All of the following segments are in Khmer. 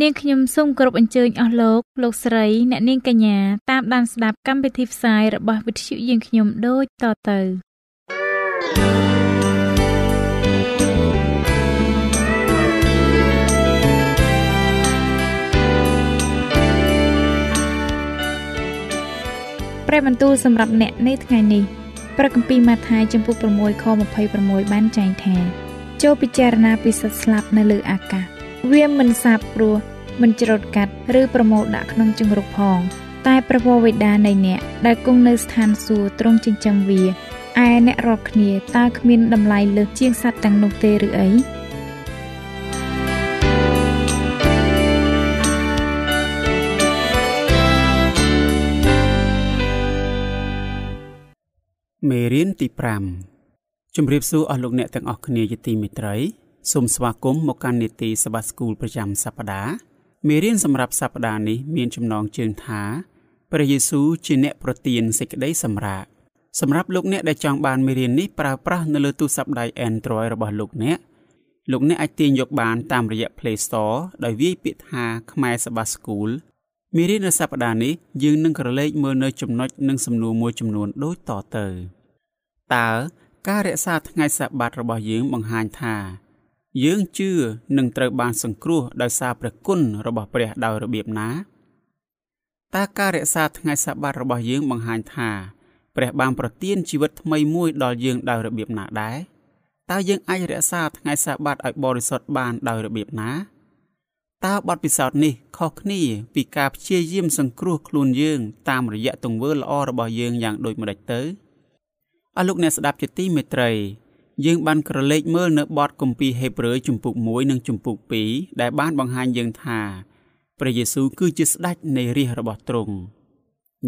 នាងខ្ញុំសូមគោរពអញ្ជើញអស់លោកលោកស្រីអ្នកនាងកញ្ញាតាមដានស្ដាប់កម្មវិធីផ្សាយរបស់វិទ្យុយើងខ្ញុំដូចតទៅព្រះបន្ទូលសម្រាប់អ្នកនៅថ្ងៃនេះព្រះគម្ពីរម៉ាថាយចំពុក6ខ26បានចែងថា ចូលពិចារណាពីសត្វស្លាប់នៅលើអាកាស វាមិនសាបព្រោះមិនច្រូតកាត់ឬប្រមូលដាក់ក្នុងជង្រុកផង តែព្រះវរបិតានៃអ្នកដែលគង់នៅស្ថានសួគ៌ទ្រង់ចិញ្ចឹមវាឯអ្នករាល់គ្នាតើគ្មានតម្លៃលើសជាងសត្វទាំងនោះទេឬអីមេរៀនទី5ជំរាបសួរអស់លោកអ្នកទាំងអស់គ្នាជាទីមេត្រី សូមស្វាគមន៍មកកាន់នីតិសបាស្គូលប្រចាំសប្តាហ៍មេរៀនសម្រាប់សប្តាហ៍នេះមានចំណងជើងថាព្រះយេស៊ូវជាអ្នកប្រទានសេចក្តីសម្រាកសម្រាប់លោកអ្នកដែលចង់បានមេរៀននេះប្រើប្រាស់នៅលើទូរស័ព្ទដៃ Android របស់លោកអ្នកលោកអ្នកអាចទាញយកបានតាមរយៈ Play Store ដោយវាយពាក្យថាខ្មែរសបាស្គូលមេរៀននៅសប្តាហ៍នេះយើងនឹងក្រឡេកមើលនៅចំណុចនិងសំណួរមួយចំនួនដូចតទៅតើការរក្សាថ្ងៃសបាតរបស់យើងបង្ហាញថា យើងជឿនឹងត្រូវបានសង្គ្រោះដោយសារព្រះគុណរបស់ព្រះដោយរបៀបណាតើការរក្សាថ្ងៃសបាតរបស់យើងបង្ហាញថាព្រះបានប្រទានជីវិតថ្មីមួយដល់យើងដោយរបៀបណាដែរតើយើងអាចរក្សាថ្ងៃសបាតឲ្យបរិសុទ្ធបានដោយរបៀបណាតើបទពិសោធន៍នេះខុសគ្នាពីការព្យាយាមសង្គ្រោះខ្លួនយើងតាមរយៈទង្វើល្អរបស់យើងយ៉ាងដូចម្តេចទៅអស់លោកអ្នកស្ដាប់ជាទីមេត្រី យើងបានក្រឡេកមើលនៅបទគម្ពីរហេព្រើរជំពូក1និងជំពូក2ដែលបានបង្ហាញយើងថាព្រះយេស៊ូវគឺជាស្ដេចនៃរាជរបស់ទ្រង់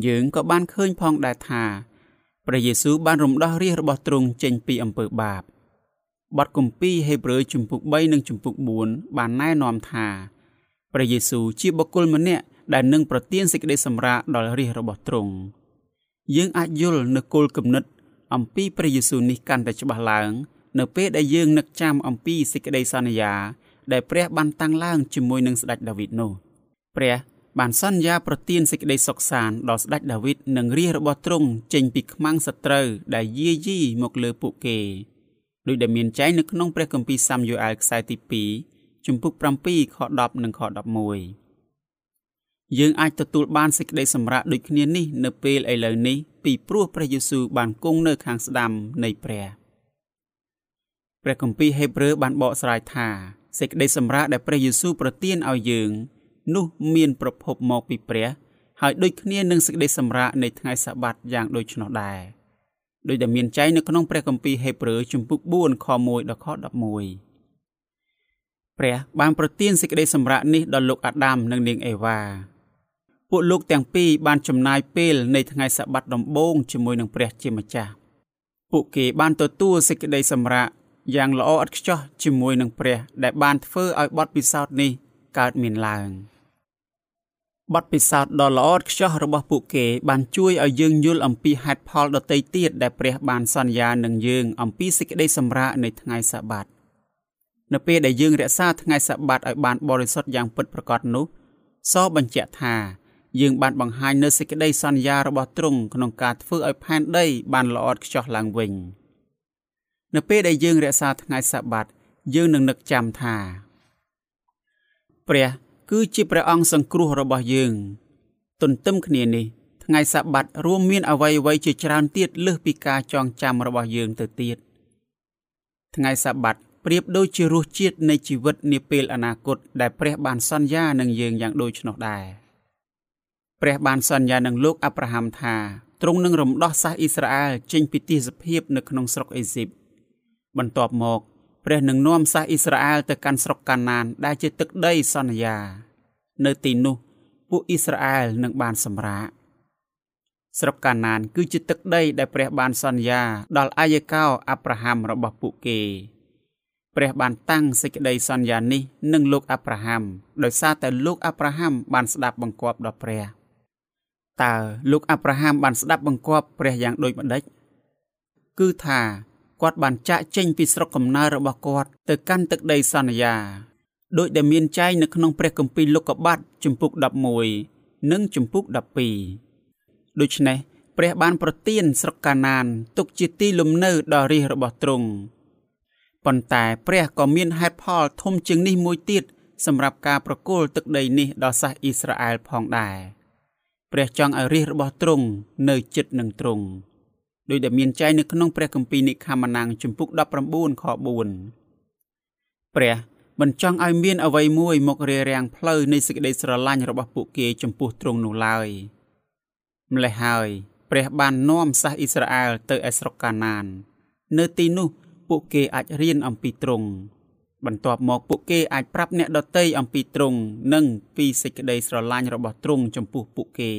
យើងក៏បានឃើញផងដែរថាព្រះយេស៊ូវបានរំដោះរាជរបស់ទ្រង់ចេញពីអំពើបាបបទគម្ពីរហេព្រើរជំពូក3និងជំពូក4បានណែនាំថាព្រះយេស៊ូវជាបុគ្គលម្នាក់ដែលនឹងប្រទានសេចក្តីសម្រាកដល់រាជរបស់ទ្រង់យើងអាចយល់នៅគោលគំនិត អំពីព្រះយេស៊ូវនេះកាន់តែច្បាស់ឡើង នៅពេលដែលយើងនឹកចាំអំពីសេចក្តីសន្យា ដែលព្រះបានតាំងឡើងជាមួយនឹងស្ដេចដាវីតនោះព្រះបានសន្យាប្រទានសេចក្តីសុខសាន្តដល់ស្ដេចដាវីតនិងរាជរបស់ទ្រង់ចេញពីខ្មាំងសត្រូវដែលយាយីមកលើពួកគេដោយដែលមានចែងនៅក្នុងព្រះគម្ពីរសាមយូអែលខ្សែទី2ជំពូក7ខ10និងខ11យើងអាចទទួលបានសេចក្តីសម្រេចដូចគ្នានេះនៅពេលឥឡូវនេះ ពីព្រោះព្រះយេស៊ូវបានគង់នៅខាងស្ដាំនៃព្រះព្រះគម្ពីរហេព្រើរបានបកស្រាយថាសេចក្តីសម្រេចដែលព្រះយេស៊ូវប្រទានឲ្យយើង នោះមានប្រភពមកពីព្រះ ហើយដូចគ្នានឹងសេចក្តីសម្រេចនៃថ្ងៃសបាតយ៉ាងដូចនោះដែរដោយដែលមានចែងនៅក្នុងព្រះគម្ពីរហេព្រើរជំពូក4ខ1ដល់ខ11ព្រះបានប្រទានសេចក្តីសម្រេចនេះដល់លោកអាដាមនិងនាងអេវ៉ា ពួកលោកទាំងពីរបានចំណាយពេលនៃថ្ងៃសបាតដំបូងជាមួយនឹងព្រះជាម្ចាស់ពួកគេបានទទួលសេចក្តីសម្រេចយ៉ាងល្អឥតខ្ចោះជាមួយនឹងព្រះដែលបានធ្វើឲ្យបទពិសោធន៍នេះកើតមានឡើងបទពិសោធន៍ដ៏ល្អឥតខ្ចោះរបស់ពួកគេបានជួយឲ្យយើងយល់អំពីហេតុផលដទៃទៀតដែលព្រះបានសន្យានឹងយើងអំពីសេចក្តីសម្រេចនៃថ្ងៃសបាតនៅពេលដែលយើងរក្សាថ្ងៃសបាតឲ្យបានបរិសុទ្ធយ៉ាងពិតប្រាកដនោះសបញ្ជាក់ថា យើងបានបង្ហាញនូវសេចក្តីសន្យារបស់ទ្រង់ក្នុងការធ្វើឲ្យផែនដីបានល្អឥតខ្ចោះឡើងវិញនៅពេលដែលយើងរក្សាថ្ងៃសបាតយើងនឹងនឹកចាំថាព្រះគឺជាព្រះអង្គសង្គ្រោះរបស់យើង ទន្ទឹមគ្នានេះថ្ងៃសបាតរួមមានអ្វីអ្វីជាច្រើនទៀតលើសពីការចងចាំរបស់យើងទៅទៀតថ្ងៃសបាតប្រៀបដូចជារសជាតិនៃជីវិតនាពេលអនាគតដែលព្រះបានសន្យានឹងយើងយ៉ាងដូចនោះដែរ ព្រះបានសន្យានឹងលោកអាប់រ៉ាហាំថាទ្រង់នឹងរំដោះសាសអ៊ីស្រាអែលចេញពីទីសភាពនៅក្នុងស្រុកអេស៊ីបបន្ទាប់មកព្រះនឹងនាំសាសអ៊ីស្រាអែលទៅកាន់ស្រុកកាណាន ដែលជាទឹកដីសន្យា នៅទីនោះពួកអ៊ីស្រាអែលនឹងបានសម្រាកស្រុកកាណាន គឺជាទឹកដីដែលព្រះបានសន្យាដល់អាយកោអាប់រ៉ាហាំរបស់ពួកគេព្រះបានតាំងសេចក្តីសន្យានេះនឹងលោកអាប់រ៉ាហាំដោយសារតែលោកអាប់រ៉ាហាំបានស្ដាប់បង្គាប់ដល់ព្រះ តើលោកអាប់រ៉ាហាំបានស្ដាប់បង្គាប់ព្រះយ៉ាងដូចម្ដេចគឺថាគាត់បានចាក់ចេញពីស្រុកកំណើតរបស់គាត់ទៅកាន់ទឹកដីសន្យាដោយដែលមានចែងនៅក្នុងព្រះគម្ពីរលោកុបាទជំពូក11និងជំពូក12ដូច្នេះព្រះបានប្រទានស្រុកកាណានទុកជាទីលំនៅដ៏រាជរបស់ទ្រង់ប៉ុន្តែព្រះក៏មានហេតុផលធំជាងនេះមួយទៀតសម្រាប់ការប្រគល់ទឹកដីនេះដល់សាសអ៊ីស្រាអែលផងដែរ ព្រះចង់ឲ្យរាជរបស់ទ្រង់នៅជិតនឹងទ្រង់ដោយដែលមានចែងនៅក្នុងព្រះគម្ពីរនិខមណាំងជំពូក19ខ4ព្រះមិនចង់ឲ្យមានអ្វីមួយមករារាំងផ្លូវនៃសេចក្តីស្រឡាញ់របស់ពួកគេចំពោះទ្រង់នោះឡើយម្ល៉េះហើយព្រះបាននាំសាសអ៊ីស្រាអែលទៅឯស្រុកកាណាន នៅទីនោះពួកគេអាចរៀនអំពីទ្រង់ បន្ទាប់មកពួកគេអាចប្រាប់អ្នកដទៃអំពីទ្រង់និងពីសេចក្តីស្រឡាញ់របស់ទ្រង់ចំពោះពួកគេ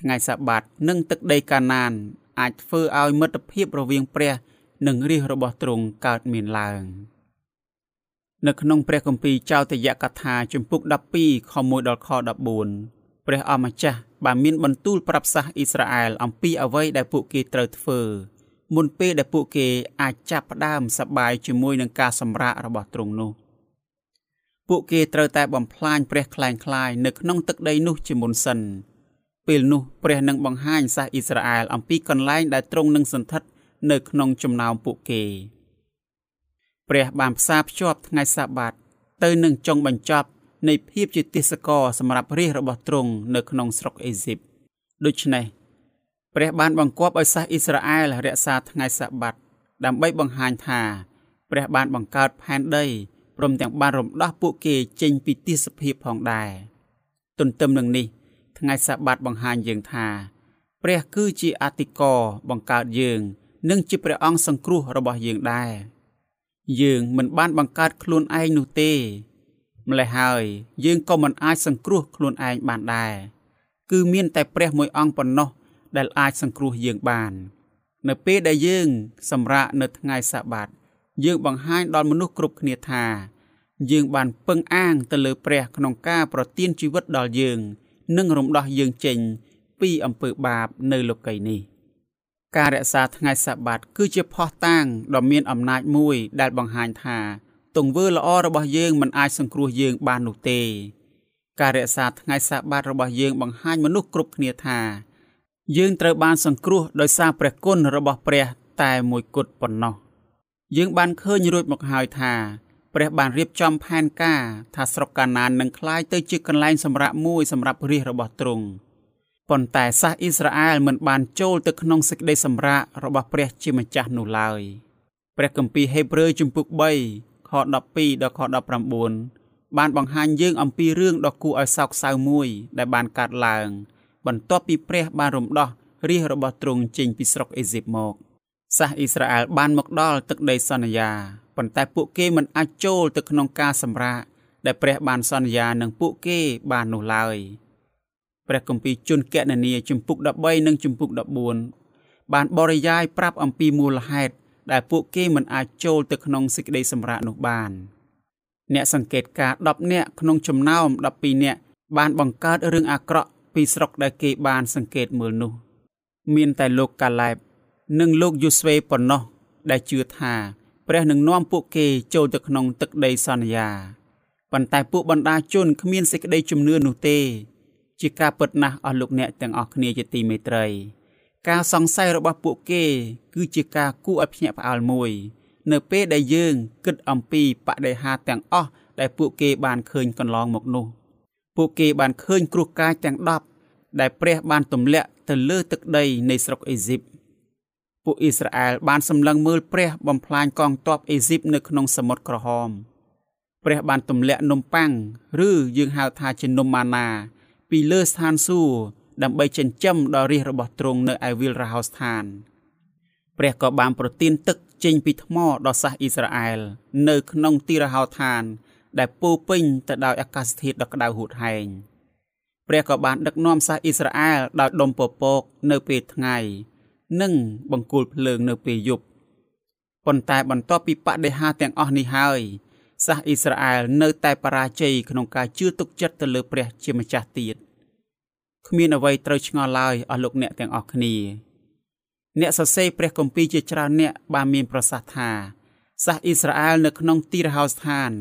ថ្ងៃសាបាតនិងទឹកដីកាណាន អាចធ្វើឲ្យមិត្តភាពរវាងព្រះ និងរាជរបស់ទ្រង់កើតមានឡើងនៅក្នុងព្រះគម្ពីរចោទយកថាជំពូក12ខ1ដល់ខ14ព្រះអម្ចាស់បានមានបន្ទូលប្រាប់សាសអ៊ីស្រាអែលអំពីអ្វីដែលពួកគេត្រូវធ្វើ មុនពេលដែលពួកគេអាចចាប់ផ្ដើមសប្បាយជាមួយនឹងការសម្រាករបស់ទ្រង់នោះពួកគេត្រូវតែបំផ្លាញព្រះខ្លែងខ្លាយនៅក្នុងទឹកដីនោះជាមុនសិនពេលនោះព្រះនឹងបង្ហាញសាសអ៊ីស្រាអែលអំពីកន្លែងដែលទ្រង់នឹងសន្ធិដ្ឋនៅក្នុងចំណោមពួកគេព្រះបានផ្សារភ្ជាប់ថ្ងៃសាបាតទៅនឹងចុងបញ្ចប់នៃភាពជាទេសករសម្រាប់រាជរបស់ទ្រង់នៅក្នុងស្រុកអេស៊ីបដូច្នេះ ព្រះបានបង្គាប់ឲ្យសាសអ៊ីស្រាអែលរក្សាថ្ងៃសាបាតដើម្បីបង្ហាញថាព្រះបានបង្កើតផែនដីព្រមទាំងបានរំដោះពួកគេចេញពីទេសភាពផងដែរទន្ទឹមនឹងនេះថ្ងៃសាបាតបង្ហាញយើងថាព្រះគឺជាអតិកោបង្កើតយើង និងជាព្រះអង្គសង្គ្រោះរបស់យើងដែរយើងមិនបានបង្កើតខ្លួនឯងនោះទេម្ល៉េះហើយយើងក៏មិនអាចសង្គ្រោះខ្លួនឯងបានដែរគឺមានតែព្រះមួយអង្គប៉ុណ្ណោះ ដែលអាចសង្គ្រោះយើងបាន នៅពេលដែលយើង សម្រាកនៅថ្ងៃសាបាតយើងបង្ហាញដល់មនុស្សគ្រប់គ្នាថា យើងបានពឹងអាងទៅលើព្រះក្នុងការប្រទានជីវិតដល់យើង និងរំដោះយើងចេញ ពីអំពើបាបនៅលោកីយ៍នេះការរក្សាថ្ងៃសាបាតគឺជាភ័ស្តុតាងដ៏មានអំណាចមួយដែលបង្ហាញថាទង្វើល្អរបស់យើងមិនអាចសង្គ្រោះយើងបាននោះទេ ការរក្សាថ្ងៃសាបាតរបស់យើងបង្ហាញមនុស្សគ្រប់គ្នាថា យើងត្រូវបានសង្គ្រោះដោយសារព្រះគុណរបស់ព្រះតែមួយគត់ប៉ុណ្ណោះយើងបានឃើញរួចមកហើយថាព្រះបានរៀបចំផែនការថាស្រុកកាណាននឹងក្លាយទៅជាកន្លែងសម្រាប់មួយសម្រាប់រាជរបស់ទ្រង់ប៉ុន្តែសាសអ៊ីស្រាអែលមិនបានចូលទៅក្នុងសេចក្តីសម្រាករបស់ព្រះជាម្ចាស់នោះឡើយព្រះគម្ពីរហេព្រើរជំពូក3ខ12ដល់ខ19បានបង្ហាញយើងអំពីរឿងដ៏គួរឲ្យសោកសៅមួយដែលបានកើតឡើង បន្ទាប់ពីព្រះបានរំដោះរាជរបស់ទ្រង់ចេញពីស្រុកអេស៊ីបមកសាសអ៊ីស្រាអែលបានមកដល់ទឹកដីសន្យាប៉ុន្តែពួកគេមិនអាចចូលទៅក្នុងការសម្រាកដែលព្រះបានសន្យានឹងពួកគេបាននោះឡើយព្រះគម្ពីរជនកណនីជំពូក13និងជំពូក14បានបរិយាយប្រាប់អំពីមូលហេតុដែលពួកគេមិនអាចចូលទៅក្នុងសេចក្តីសម្រាកនោះបាន អ្នកសង្កេតការ10នាក់ក្នុងចំណោម12នាក់បានបង្កើតរឿងអាក្រក់ ពីស្រុកដែលគេបានសង្កេតមើលនោះ មានតែលោកកាឡែបនិងលោកយូស្វេប៉ុណ្ណោះដែលជឿថាព្រះនឹងនាំពួកគេចូលទៅក្នុងទឹកដីសន្យាប៉ុន្តែពួកបណ្ដាជនគ្មានសេចក្តីជំនឿនោះទេ ជាការពិតណាស់អស់លោកអ្នកទាំងអស់គ្នាជាទីមេត្រី ការសង្ស័យរបស់ពួកគេ គឺជាការគួរឲ្យភ្ញាក់ផ្អើលមួយ នៅពេលដែលយើងគិតអំពីបដិហាទាំងអស់ដែលពួកគេបានឃើញកន្លងមកនោះ ពួកគេបានឃើញគ្រោះកាចទាំង10ដែលព្រះបានទម្លាក់ទៅលើទឹកដីនៃស្រុកអេស៊ីបពួកអ៊ីស្រាអែលបានសម្លឹងមើលព្រះបំផ្លាញកងទ័ពអេស៊ីបនៅក្នុងសមុទ្រក្រហម ព្រះបានទម្លាក់នំប៉័ងឬយើងហៅថាជានំម៉ាណា ពីលើស្ថានសួគ៌ដើម្បីចិញ្ចឹមដល់រាជរបស់ទ្រង់នៅឯវិលរហោស្ថាន ព្រះក៏បានប្រទានទឹកចេញពីថ្មដល់សាសអ៊ីស្រាអែលនៅក្នុងទីរហោឋាន ដែលពោពេញទៅដោយអាកាសធាតុដ៏ក្តៅហួតហែងព្រះក៏បានដឹកនាំសាសអ៊ីស្រាអែលដោយដុំពពកនៅពេលថ្ងៃ និងបង្គោលភ្លើងនៅពេលយប់ប៉ុន្តែបន្ទាប់ពីបដិហាទាំងអស់នេះហើយសាសអ៊ីស្រាអែលនៅតែបរាជ័យក្នុងការជឿទុកចិត្តទៅលើព្រះជាម្ចាស់ទៀតគ្មានអ្វីត្រូវឆ្ងល់ឡើយអស់លោកអ្នកទាំងអស់គ្នាអ្នកសរសេរព្រះគម្ពីរជាច្រើនអ្នកបានមានប្រសាសន៍ថាសាសអ៊ីស្រាអែលនៅក្នុងទីរហោស្ថាន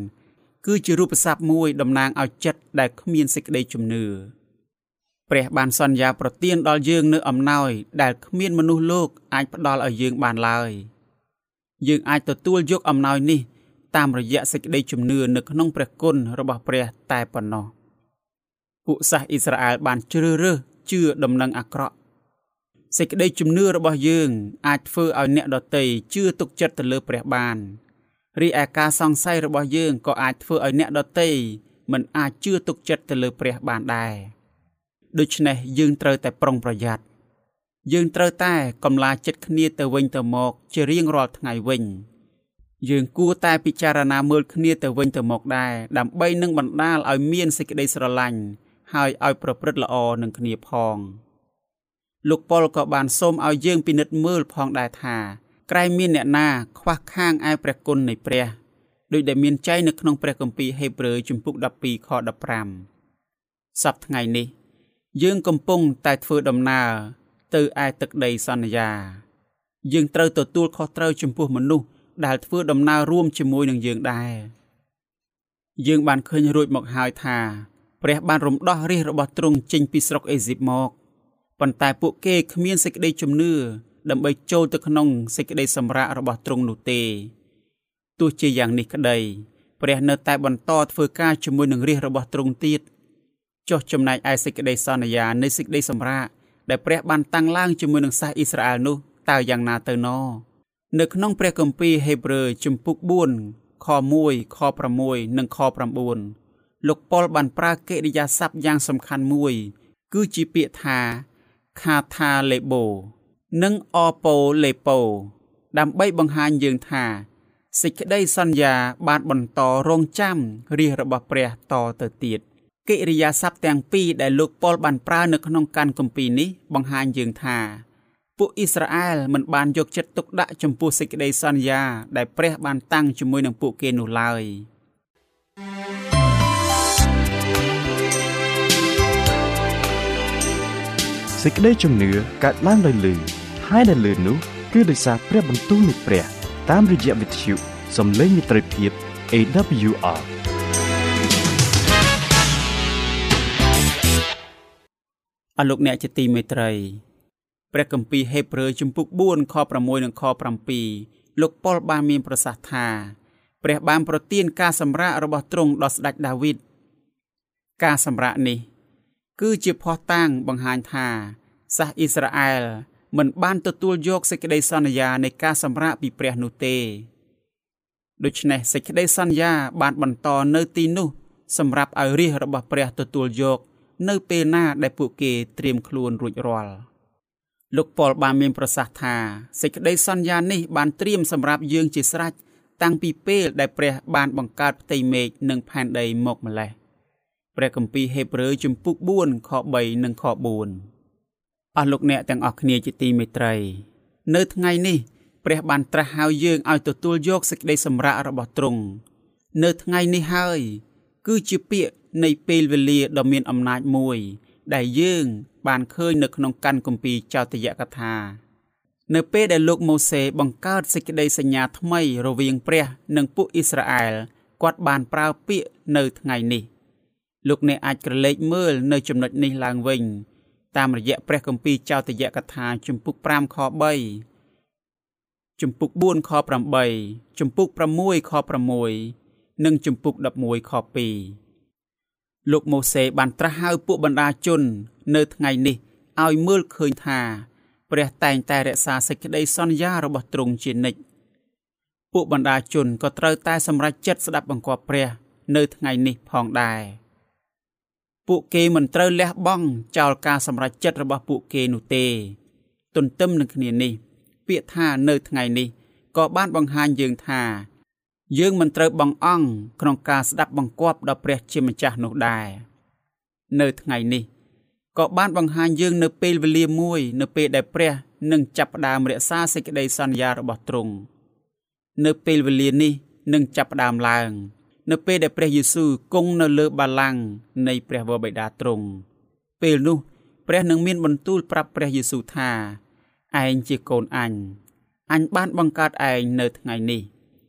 គឺជារូបស័ព្ទមួយតំណាងឲ្យចិត្តដែលគ្មានសេចក្តីជំនឿព្រះបានសន្យាប្រទានដល់យើងនៅអំណោយដែលគ្មានមនុស្សលោកអាចផ្ដល់ឲ្យយើងបានឡើយយើងអាចទទួលយកអំណោយនេះ តាមរយៈសេចក្តីជំនឿនៅក្នុងព្រះគុណរបស់ព្រះតែប៉ុណ្ណោះពួកសាសអ៊ីស្រាអែលបានជ្រើសរើសជឿដំណឹងអាក្រក់សេចក្តីជំនឿរបស់យើង អាចធ្វើឲ្យអ្នកដទៃជឿទុកចិត្តទៅលើព្រះបាន រីឯការសង្ស័យរបស់យើងក៏អាចធ្វើឲ្យអ្នកដទៃមិនអាចជឿទុកចិត្តទៅលើព្រះបានដែរដូច្នេះយើងត្រូវតែប្រុងប្រយ័ត្នយើងត្រូវតែកំឡាចិត្តគ្នាទៅវិញទៅមកជារៀងរាល់ថ្ងៃវិញ យើងគួរតែពិចារណាមើលគ្នាទៅវិញទៅមកដែរដើម្បីនឹងបណ្ដាលឲ្យមានសេចក្តីស្រឡាញ់ហើយឲ្យប្រព្រឹត្តល្អនឹងគ្នាផង លោកប៉ុលក៏បានសូមឲ្យយើងពិនិត្យមើលផងដែរថា ក្រែងមានអ្នកណាខ្វះខាងឯព្រះគុណនៃព្រះដោយដែលមានចែងនៅក្នុងព្រះគម្ពីរហេព្រើរជំពូក12ខ15សប្តាហ៍ថ្ងៃនេះ យើងកំពុងតែធ្វើដំណើរទៅឯទឹកដីសន្យា យើងត្រូវទទួលខុសត្រូវចំពោះមនុស្សដែលធ្វើដំណើររួមជាមួយនឹងយើងដែរយើងបានឃើញរួចមកហើយថា ព្រះបានរំដោះរាជរបស់ទ្រង់ចេញពីស្រុកអេស៊ីបមកប៉ុន្តែពួកគេគ្មានសេចក្តីជំនឿ ដើម្បីចូលទៅក្នុងសេចក្តីសម្រាករបស់ទ្រង់នោះទេទោះជាយ៉ាងនេះក្តីព្រះនៅតែបន្តធ្វើការជាមួយនឹងរាជរបស់ទ្រង់ទៀតចុះចំណែកឯសេចក្តីសន្យានៃសេចក្តីសម្រាកដែលព្រះបានតាំងឡើងជាមួយនឹងសាសអ៊ីស្រាអែលនោះតើយ៉ាងណាទៅណនៅក្នុងព្រះគម្ពីរហេព្រើរជំពូក4ខ1ខ6និងខ9លោកប៉ុលបានប្រើកិរិយាសព្ទយ៉ាងសំខាន់មួយ គឺជាពាក្យថាខាថាលេបូ និងអប៉ូលេប៉ូដើម្បីបង្ហាញយើងថាសេចក្តីសន្យាបានបន្តរងចាំរាជរបស់ព្រះតទៅទៀតកិរិយាសព្ទទាំងពីរដែលលោកប៉ុលបានប្រើនៅក្នុងកានគម្ពីរនេះបង្ហាញយើងថាពួកអ៊ីស្រាអែលមិនបានយកចិត្តទុកដាក់ចំពោះសេចក្តីសន្យាដែលព្រះបានតាំងជាមួយនឹងពួកគេនោះឡើយសេចក្តីជំនឿកើតឡើងដោយលឺ ហើយដែលលឺនោះគឺដោយសារព្រះបន្ទូលនៃព្រះ តាមរយៈវិទ្យុសំឡេងមិត្តភាព AWR អរលោកអ្នកជាទីមេត្រីព្រះគម្ពីរហេព្រើរជំពូក4ខ6និងខ7លោកប៉ុលបានមានប្រសាសន៍ថាព្រះបានប្រទានការសម្រាករបស់ទ្រង់ដល់ស្ដេចដាវីតការសម្រាកនេះ គឺជាភ័ស្តុតាងបង្ហាញថាសាសអ៊ីស្រាអែល មិនបានទទួលយកសេចក្តីសន្យានៃការសម្រាកពីព្រះនោះទេដូច្នេះសេចក្តីសន្យាបានបន្តនៅទីនោះ សម្រាប់ឲ្យរាជរបស់ព្រះទទួលយក នៅពេលណាដែលពួកគេត្រៀមខ្លួនរួចរាល់។លោកប៉ុលបានមានប្រសាសន៍ថាសេចក្តីសន្យានេះបានត្រៀមសម្រាប់យើងជាស្រេចតាំងពីពេលដែលព្រះបានបង្កើតផ្ទៃមេឃនិងផែនដីមកម្លេះព្រះគម្ពីរហេព្រើរជំពូក4ខ3និងខ4 អស់លោកអ្នកទាំងអស់គ្នាជាទីមេត្រី នៅថ្ងៃនេះព្រះបានត្រាស់ហៅយើងឲ្យទទួលយកសេចក្តីសម្រាករបស់ទ្រង់នៅថ្ងៃនេះហើយ គឺជាពាក្យនៃពេលវេលាដ៏មានអំណាចមួយ ដែលយើង បានឃើញនៅក្នុងកាន់គម្ពីរចោទយកថា នៅពេលដែលលោកម៉ូសេបង្កើតសេចក្តីសញ្ញាថ្មីរវាងព្រះ និងពួកអ៊ីស្រាអែលគាត់បានប្រើពាក្យនៅថ្ងៃនេះ លោកអ្នកអាចក្រឡេកមើលនៅចំណុចនេះឡើងវិញ តាមរយៈព្រះគម្ពីរចោទយកថាជំពូក5ខ3ជំពូក4ខ8ជំពូក6ខ6និងជំពូក11ខ2លោកម៉ូសេបានត្រាស់ហៅពួកបណ្ដាជន នៅថ្ងៃនេះឲ្យមើលឃើញថា ព្រះតែងតែរក្សាសេចក្តីសន្យារបស់ទ្រង់ជានិច្ចពួកបណ្ដាជនក៏ត្រូវតែសម្រេចចិត្តស្ដាប់បង្គាប់ព្រះ នៅថ្ងៃនេះផងដែរ ពួកគេមិនត្រូវលះបង់ចោលការសម្រេចចិត្តរបស់ពួកគេនោះទេ ទន្ទឹមនឹងគ្នានេះ ពាក្យថានៅថ្ងៃនេះក៏បានបង្ហាញយើងថា យើងមិនត្រូវបង្អង់ក្នុងការស្ដាប់បង្គាប់ដល់ព្រះជាម្ចាស់នោះដែរនៅថ្ងៃនេះក៏បានបង្ហាញយើងនៅពេលវេលាមួយនៅពេលដែលព្រះនឹងចាប់ផ្ដើមរក្សាសេចក្តីសន្យារបស់ទ្រង់នៅពេលវេលានេះនឹងចាប់ផ្ដើមឡើង នៅពេលដែលព្រះយេស៊ូវគង់នៅលើបល្ល័ង្កនៃព្រះវរបិតាទ្រង់ពេលនោះ ព្រះនឹងមានបន្ទូលប្រាប់ព្រះយេស៊ូវថាឯងជាកូនអញអញបានបង្កើតឯងនៅថ្ងៃនេះ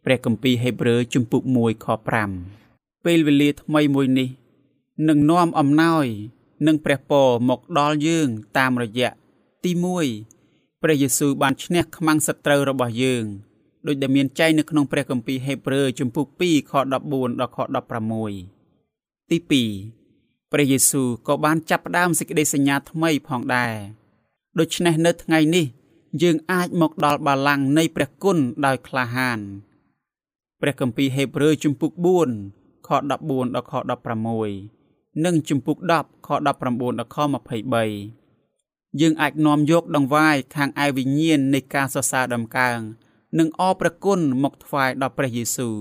ព្រះគម្ពីរហេព្រើរជំពូក1ខ5ពេលវេលាថ្មីមួយនេះនឹងនាំអំណោយនិងព្រះពរមកដល់យើងតាមរយៈទី1ព្រះយេស៊ូវបានឈ្នះខ្មាំងសត្រូវរបស់យើង ដោយដែលមានចែងនៅក្នុងព្រះគម្ពីរហេព្រើរជំពូក2ខ14ដល់ខ16ទី2ព្រះយេស៊ូវក៏បានចាប់ផ្ដើមសេចក្តីសញ្ញាថ្មីផងដែរដូច្នេះនៅថ្ងៃនេះយើងអាចមកដល់បល្ល័ង្កនៃព្រះគុណដោយក្លាហានព្រះគម្ពីរហេព្រើរជំពូក4ខ14ដល់ខ16និងជំពូក10ខ19ដល់ខ23យើងអាចនាំយកដង្វាយខាងឯវិញ្ញាណនៃការសរសើរដំកើង និងអរព្រះគុណមកថ្វាយដល់ព្រះយេស៊ូវ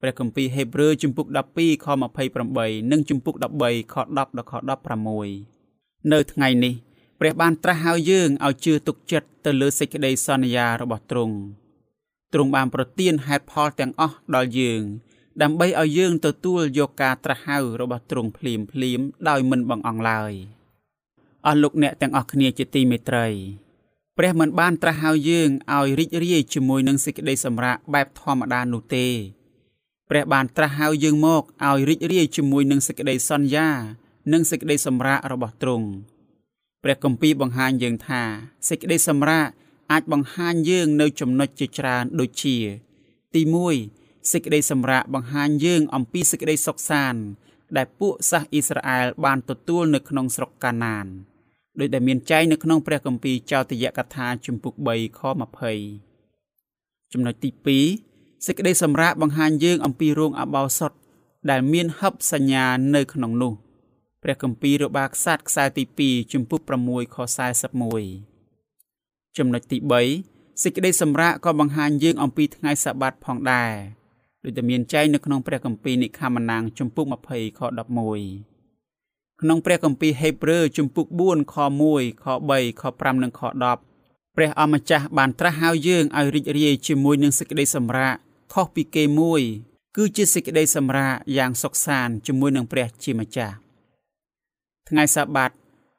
ព្រះគម្ពីរហេព្រើរជំពូក12ខ28និងជំពូក13ខ10ដល់ខ16នៅថ្ងៃនេះព្រះបានត្រាស់ហៅយើងឲ្យជឿទុកចិត្តទៅលើសេចក្តីសន្យារបស់ទ្រង់ទ្រង់បានប្រទានហេតុផលទាំងអស់ដល់យើង ដើម្បីឲ្យយើងទទួលយកការត្រាស់ហៅរបស់ទ្រង់ភ្លាមភ្លាមដោយមិនបង្អង់ឡើយអស់លោកអ្នកទាំងអស់គ្នាជាទីមេត្រី ព្រះមិនបានត្រាស់ហៅយើងឲ្យរីករាយជាមួយនឹងសេចក្តីសម្រាកបែបធម្មតានោះទេព្រះបានត្រាស់ហៅយើងមកឲ្យរីករាយជាមួយនឹងសេចក្តីសន្យា និងសេចក្តីសម្រាករបស់ទ្រង់ព្រះគម្ពីរបង្ហាញយើងថាសេចក្តីសម្រាកអាចបង្ហាញយើងនៅចំណុចជាច្រើនដូចជា ទី1សេចក្តីសម្រាកបង្ហាញយើងអំពីសេចក្តីសុខសាន្តដែលពួកសាសអ៊ីស្រាអែលបានទទួលនៅក្នុងស្រុកកាណាន ដោយដែលមានចែងនៅក្នុងព្រះគម្ពីរចោទយកថាជំពូក3ខ20ចំណុចទី2សេចក្តីសម្រាកបង្ហាញយើងអំពីរោងអបោសុតដែលមានហឹបសញ្ញានៅក្នុងនោះព្រះគម្ពីររបាខ្សាត់ខ្សែទី2ជំពូក6ខ41ចំណុចទី3សេចក្តីសម្រាកក៏បង្ហាញយើងអំពីថ្ងៃសបាតផងដែរដូចតែមានចែងនៅក្នុងព្រះគម្ពីរនិខមណាងជំពូក20ខ11 ក្នុងព្រះគម្ពីរហេព្រើរជំពូក4ខ1ខ3ខ5និងខ10ព្រះអម្ចាស់បានត្រាស់ហៅយើងឲ្យរីករាយជាមួយនឹងសេចក្តីសម្រាកខុសពីគេមួយ គឺជាសេចក្តីសម្រាកយ៉ាងសុខសាន្តជាមួយនឹងព្រះជាម្ចាស់ថ្ងៃសាបាត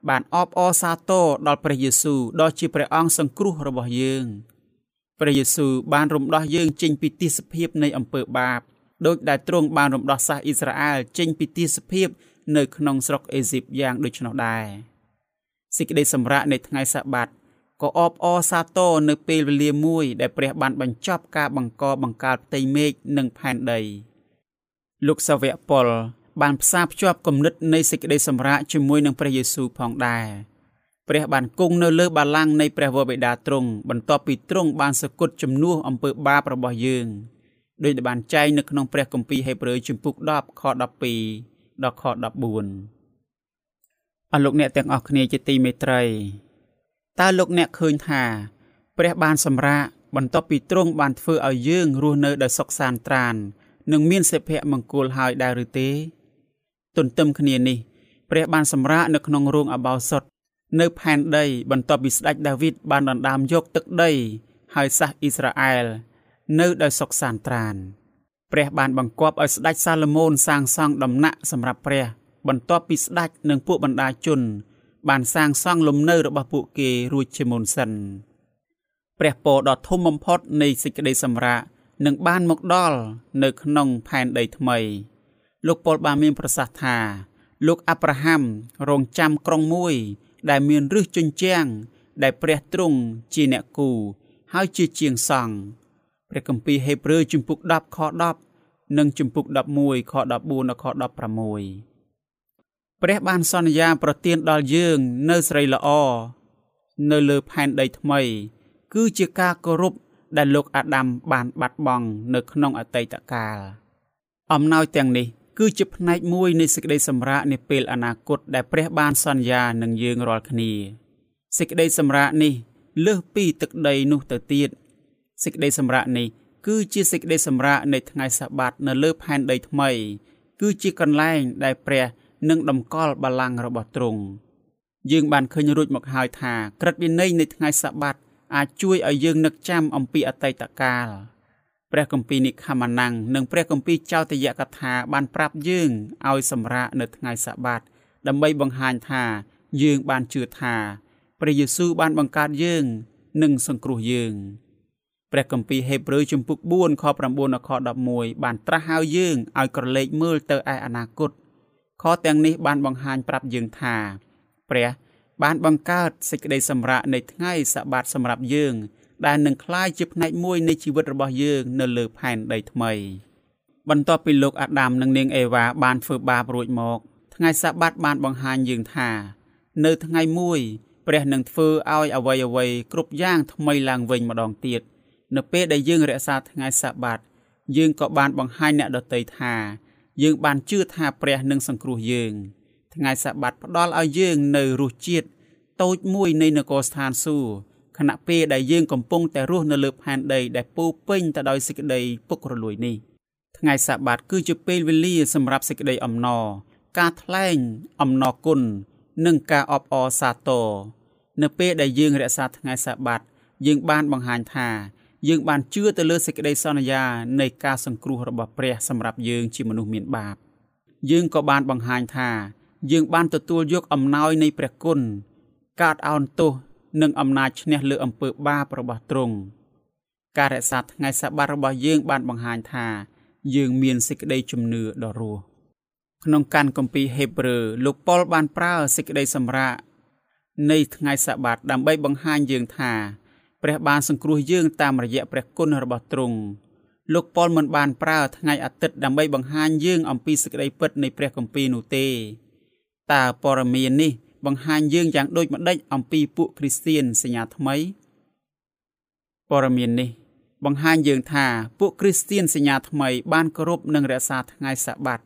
បានអបអរសាទរដល់ព្រះយេស៊ូវដ៏ជាព្រះអង្គសង្គ្រោះរបស់យើងព្រះយេស៊ូវបានរំដោះយើងចេញពីទីសភាពនៃអំពើបាបដោយដែលទ្រង់បានរំដោះសាសអ៊ីស្រាអែលចេញពីទីសភាព នៅក្នុងស្រុកអេស៊ីបយ៉ាងដូច្នោះដែរសេចក្តីសម្រាកនៃថ្ងៃសាបាតក៏អបអរសាទរនៅពេលវេលាមួយ ដែលព្រះបានបញ្ចប់ការបង្កបង្កើតផ្ទៃមេឃនិងផែនដីលោកសាវកប៉ុលបានផ្សារភ្ជាប់គំនិតនៃសេចក្តីសម្រាកជាមួយនឹងព្រះយេស៊ូវផងដែរព្រះបានគង់នៅលើបល្ល័ង្កនៃព្រះវរបិតាទ្រង់បន្ទាប់ពីទ្រង់បានសគត់ជំនួសអំពើបាបរបស់យើងដោយដែលបានចែងនៅក្នុងព្រះគម្ពីរហេព្រើរជំពូក10ខ12 ដល់ខ14អស់លោកអ្នកទាំងអស់គ្នាជាទីមេត្រីតើលោកអ្នកឃើញថា ព្រះបានសម្រាកបន្ទាប់ពីទ្រង់បានធ្វើឲ្យយើងរស់នៅដោយសុខសាន្តត្រាន និងមានសុភមង្គលហើយដែរឬទេ ទន្ទឹមគ្នានេះ ព្រះបានសម្រាកនៅក្នុងរោងអបោសុតនៅផែនដី បន្ទាប់ពីស្ដេចដាវីតបានដណ្ដើមយកទឹកដី ហើយសាសអ៊ីស្រាអែលនៅដោយសុខសាន្តត្រាន ព្រះបានបង្គាប់ឲ្យស្ដេចសាឡូមោនសាងសង់ដំណាក់សម្រាប់ព្រះ បន្ទាប់ពីស្ដេចនិងពួកបណ្ដាជន បានសាងសង់លំនៅរបស់ពួកគេរួចជាមុនសិនព្រះពរដ៏ធំបំផុតនៃសេចក្តីសម្រាកនឹងបានមកដល់នៅក្នុងផែនដីថ្មី លោកប៉ុលបានមានប្រសាសន៍ថាលោកអាប់រ៉ាហាំរងចាំក្រុងមួយ ដែលមានរឹសជញ្ជាំងដែលព្រះទ្រង់ជាអ្នកគូ ហើយជាជាងសង់ ព្រះគម្ពីរហេព្រើរជំពូក10ខ10និងជំពូក11ខ14ដល់ខ16ព្រះបានសន្យាប្រទានដល់យើងនៅស្រីល្អនៅលើផែនដីថ្មី គឺជាការគោរពដែលលោកអាដាមបានបាត់បង់នៅក្នុងអតីតកាលអំណោយទាំងនេះគឺជាផ្នែកមួយនៃសេចក្តីសម្រាកនាពេលអនាគតដែលព្រះបានសន្យានឹងយើងរាល់គ្នាសេចក្តីសម្រាកនេះលើសពីទឹកដីនោះទៅទៀត សេចក្តីសម្រាកនេះគឺជាសេចក្តីសម្រាកនៃថ្ងៃសបាតនៅលើផែនដីថ្មី គឺជាកន្លែងដែលព្រះនឹងតម្កល់បល្ល័ង្ករបស់ទ្រង់យើងបានឃើញរួចមកហើយថាក្រឹតវិន័យនៃថ្ងៃសបាតអាចជួយឲ្យយើងនឹកចាំអំពីអតីតកាលព្រះគម្ពីរនិខមានាំងនិងព្រះគម្ពីរចោទយកថាបានប្រាប់យើងឲ្យសម្រាកនៅថ្ងៃសបាតដើម្បីបង្ហាញថាយើងបានជឿថាព្រះយេស៊ូវបានបង្កើតយើង និងសង្គ្រោះយើង ព្រះគម្ពីរហេព្រើរជំពូក4ខ9ដល់ខ11បានត្រាស់ហៅយើងឲ្យក្រឡេកមើលទៅឯអនាគតខទាំងនេះបានបង្ហាញប្រាប់យើងថាព្រះបានបង្កើតសេចក្តីសម្រាប់នៃថ្ងៃសបាតសម្រាប់យើង ដែលនឹងក្លាយជាផ្នែកមួយនៃជីវិតរបស់យើងនៅលើផែនដីថ្មី បន្ទាប់ពីលោកអាដាមនិងនាងអេវ៉ាបានធ្វើបាបរួចមក ថ្ងៃសបាតបានបង្ហាញយើងថា នៅថ្ងៃមួយ ព្រះនឹងធ្វើឲ្យអ្វីៗគ្រប់យ៉ាងថ្មីឡើងវិញម្ដងទៀត។ នៅពេលដែលយើងរក្សាថ្ងៃសបាត យើងក៏បានបង្ហាញអ្នកដទៃថា យើងបានជឿថាព្រះនឹងសង្គ្រោះយើង ថ្ងៃសបាតផ្ដល់ឲ្យយើងនៅរសជាតិតូចមួយនៃនគរស្ថានសួគ៌ខណៈពេលដែលយើងកំពុងតែរស់នៅលើផែនដីដែលពោពេញទៅដោយសេចក្តីពុករលួយនេះថ្ងៃសបាតគឺជាពេលវេលាសម្រាប់សេចក្តីអំណរការថ្លែងអំណរគុណនិងការអបអរសាទរនៅពេលដែលយើងរក្សាថ្ងៃសបាត យើងបានបង្ហាញថា យើងបានជឿទៅលើសេចក្តីសន្យានៃការសង្គ្រោះរបស់ព្រះសម្រាប់យើងជាមនុស្សមានបាប យើងក៏បានបង្ហាញថា យើងបានទទួលយកអំណោយនៃព្រះគុណការអោនទោសនិងអំណាចឈ្នះលើអំពើបាបរបស់ទ្រង់ការរក្សាថ្ងៃសបាតរបស់យើងបានបង្ហាញថា យើងមានសេចក្តីជំនឿដ៏រស់ក្នុងកាន់គម្ពីរហេព្រើរលោកប៉ុលបានប្រើសេចក្តីសម្រាកនៃថ្ងៃសបាតដើម្បីបង្ហាញយើងថា ព្រះបានសង្គ្រោះយើងតាមរយៈព្រះគុណរបស់ទ្រង់លោកប៉ុលមិនបានប្រើថ្ងៃអាទិត្យដើម្បីបង្ហាញយើងអំពីសេចក្តីពិតនៃព្រះគម្ពីរនោះទេតើព័ត៌មាននេះបង្ហាញយើងយ៉ាងដូចម្ដេចអំពីពួកគ្រីស្ទៀនសញ្ញាថ្មីព័ត៌មាននេះបង្ហាញយើងថាពួកគ្រីស្ទៀនសញ្ញាថ្មីបានគោរពនិងរក្សាថ្ងៃសបាត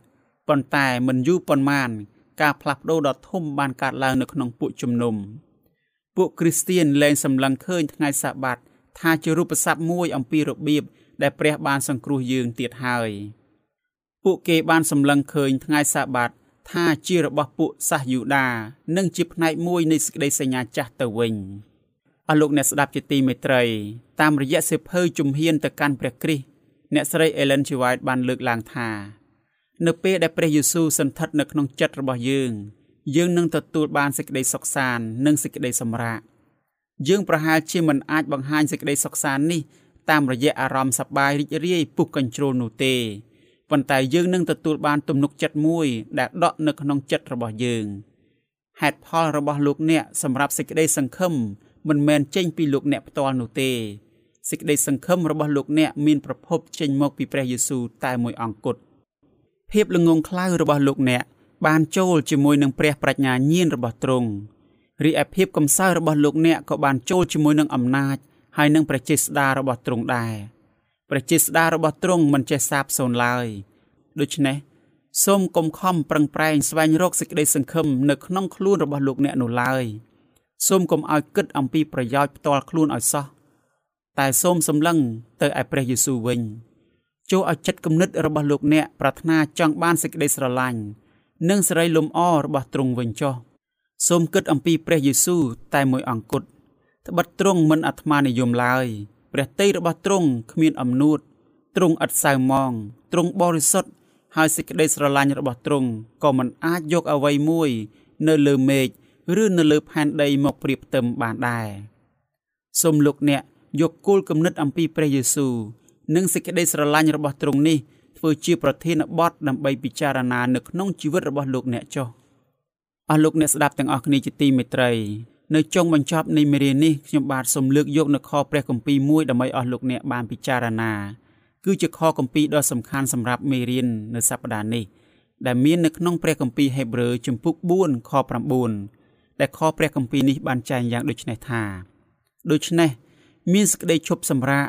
ប៉ុន្តែមិនយូរប៉ុន្មាន ការផ្លាស់ប្ដូរដ៏ធំបានកើតឡើងនៅក្នុងពួកជំនុំ ពួកគ្រីស្ទៀនលែងសម្លឹងឃើញថ្ងៃសបាតថាជារូបស័ព្ទមួយអំពីរបៀបដែលព្រះបានសង្គ្រោះយើងទៀតហើយពួកគេបានសម្លឹងឃើញថ្ងៃសបាតថាជារបស់ពួកសាសយូដានិងជាផ្នែកមួយនៃសេចក្តីសញ្ញាចាស់ទៅវិញអស់លោកអ្នកស្ដាប់ជាទីមេត្រី តាមរយៈសិភៅជំហានទៅកាន់ព្រះគ្រីស្ទអ្នកស្រី Ellen G. White បានលើកឡើងថា នៅពេលដែលព្រះយេស៊ូវសន្ធិដ្ឋនៅក្នុងចិត្តរបស់យើង យើងនឹងទទួលបានសេចក្តីសុខសាន្តនិងសេចក្តីសម្រាកយើងប្រហែលជាមិនអាចបង្ហាញសេចក្តីសុខសាន្តនេះតាមរយៈអារម្មណ៍សប្បាយរីករាយពុះកញ្ជ្រោលនោះទេប៉ុន្តែយើងនឹងទទួលបានទំនុកចិត្តមួយដែលដក់នៅក្នុងចិត្តរបស់យើងហេតុផលរបស់លោកអ្នកសម្រាប់សេចក្តីសង្ឃឹមមិនមែនចេញពីលោកអ្នកផ្ទាល់នោះទេសេចក្តីសង្ឃឹមរបស់លោកអ្នកមានប្រភពចេញមកពីព្រះយេស៊ូវតែមួយអង្គគត់ភាពល្ងងខ្លៅរបស់លោកអ្នក បានចូលជាមួយនឹងព្រះប្រាជ្ញាញាណរបស់ទ្រង់រីឯភាពកំសោយរបស់លោកអ្នកក៏បានចូលជាមួយនឹងអំណាចហើយនឹងព្រះចេស្តារបស់ទ្រង់ដែរព្រះចេស្តារបស់ទ្រង់មិនចេះសាបសូន្យឡើយដូច្នេះសូមកុំខំប្រឹងប្រែងស្វែងរកសេចក្តីសង្ឃឹមនៅក្នុងខ្លួនរបស់លោកអ្នកនោះឡើយសូមកុំឲ្យគិតអំពីប្រយោជន៍ផ្ទាល់ខ្លួនឲ្យសោះតែសូមសម្លឹងទៅឯព្រះយេស៊ូវវិញចូលឲ្យចិត្តគំនិតរបស់លោកអ្នកប្រាថ្នាចង់បានសេចក្តីស្រឡាញ់ និងសេរីលំអរបស់ទ្រង់វិញចុះសូមគិតអំពីព្រះយេស៊ូវតែមួយអង្គគត់ត្បិតទ្រង់មិនអាត្មានិយមឡើយព្រះតីរបស់ទ្រង់គ្មានអំនួតទ្រង់ឥតសៅមងទ្រង់បរិសុទ្ធហើយសេចក្តីស្រឡាញ់របស់ទ្រង់ក៏មិនអាចយកអ្វីមួយ នៅលើមេឃឬនៅលើផែនដីមកប្រៀបផ្ទឹមបានដែរសូមលោកអ្នកយកគោលគំនិតអំពីព្រះយេស៊ូវនិងសេចក្តីស្រឡាញ់របស់ទ្រង់នេះ ធ្វើជាប្រធានបទដើម្បីពិចារណានៅក្នុងជីវិតរបស់លោកអ្នកចុះអស់លោកអ្នកស្ដាប់ទាំងអស់គ្នាជាទីមេត្រីនៅចុងបញ្ចប់នៃមេរៀននេះខ្ញុំបាទសូមលើកយកនៅខព្រះគម្ពីរមួយដើម្បីអស់លោកអ្នកបានពិចារណាគឺជាខគម្ពីរដ៏សំខាន់សម្រាប់មេរៀននៅសប្តាហ៍នេះដែលមាននៅក្នុងព្រះគម្ពីរហេព្រើរជំពូក4ខ9ដែលខព្រះគម្ពីរនេះបានចែងយ៉ាងដូចនេះថាដូច្នេះមានសេចក្តីឈប់សម្រាក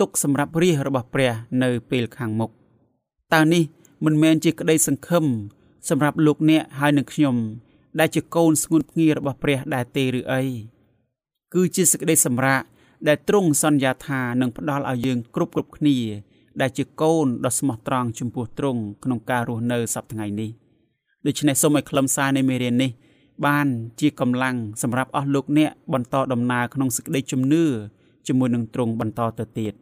ទុកសម្រាប់រាជរបស់ព្រះនៅពេលខាងមុខ តើនេះមិនមែនជាក្តីសង្ឃឹមសម្រាប់លោកអ្នកហើយនឹងខ្ញុំ ដែលជាកូនស្ងួនភ្ងារបស់ព្រះដែរទេឬអីគឺជាសេចក្តីសម្រាកដែលទ្រង់សន្យាថានឹងផ្ដល់ឲ្យយើងគ្រប់គ្រប់គ្នា ដែលជាកូនដ៏ស្មោះត្រង់ចំពោះទ្រង់ក្នុងការរស់នៅសប្តាហ៍ថ្ងៃនេះដូច្នេះសូមឲ្យខ្លឹមសារនៃមេរៀននេះ បានជាកម្លាំងសម្រាប់អស់លោកអ្នកបន្តដំណើរក្នុងសេចក្តីជំនឿជាមួយនឹងទ្រង់បន្តទៅទៀត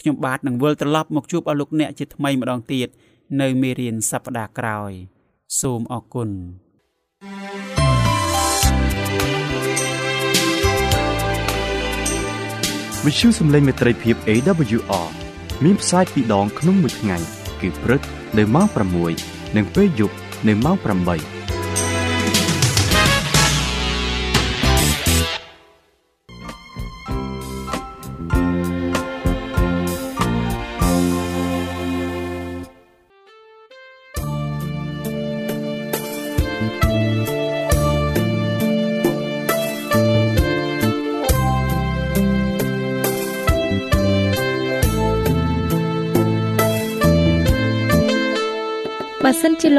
ខ្ញុំបាទនឹងវិលត្រឡប់មកជួបអស់លោកអ្នកជាថ្មីម្ដងទៀតនៅមេរៀនសប្តាហ៍ក្រោយ សូមអរគុណវិទ្យុសំឡេងមេត្រីភាព AWR មានផ្សាយពីរដងក្នុងមួយថ្ងៃ គឺព្រឹកនៅម៉ោង6និងពេលយប់នៅម៉ោង8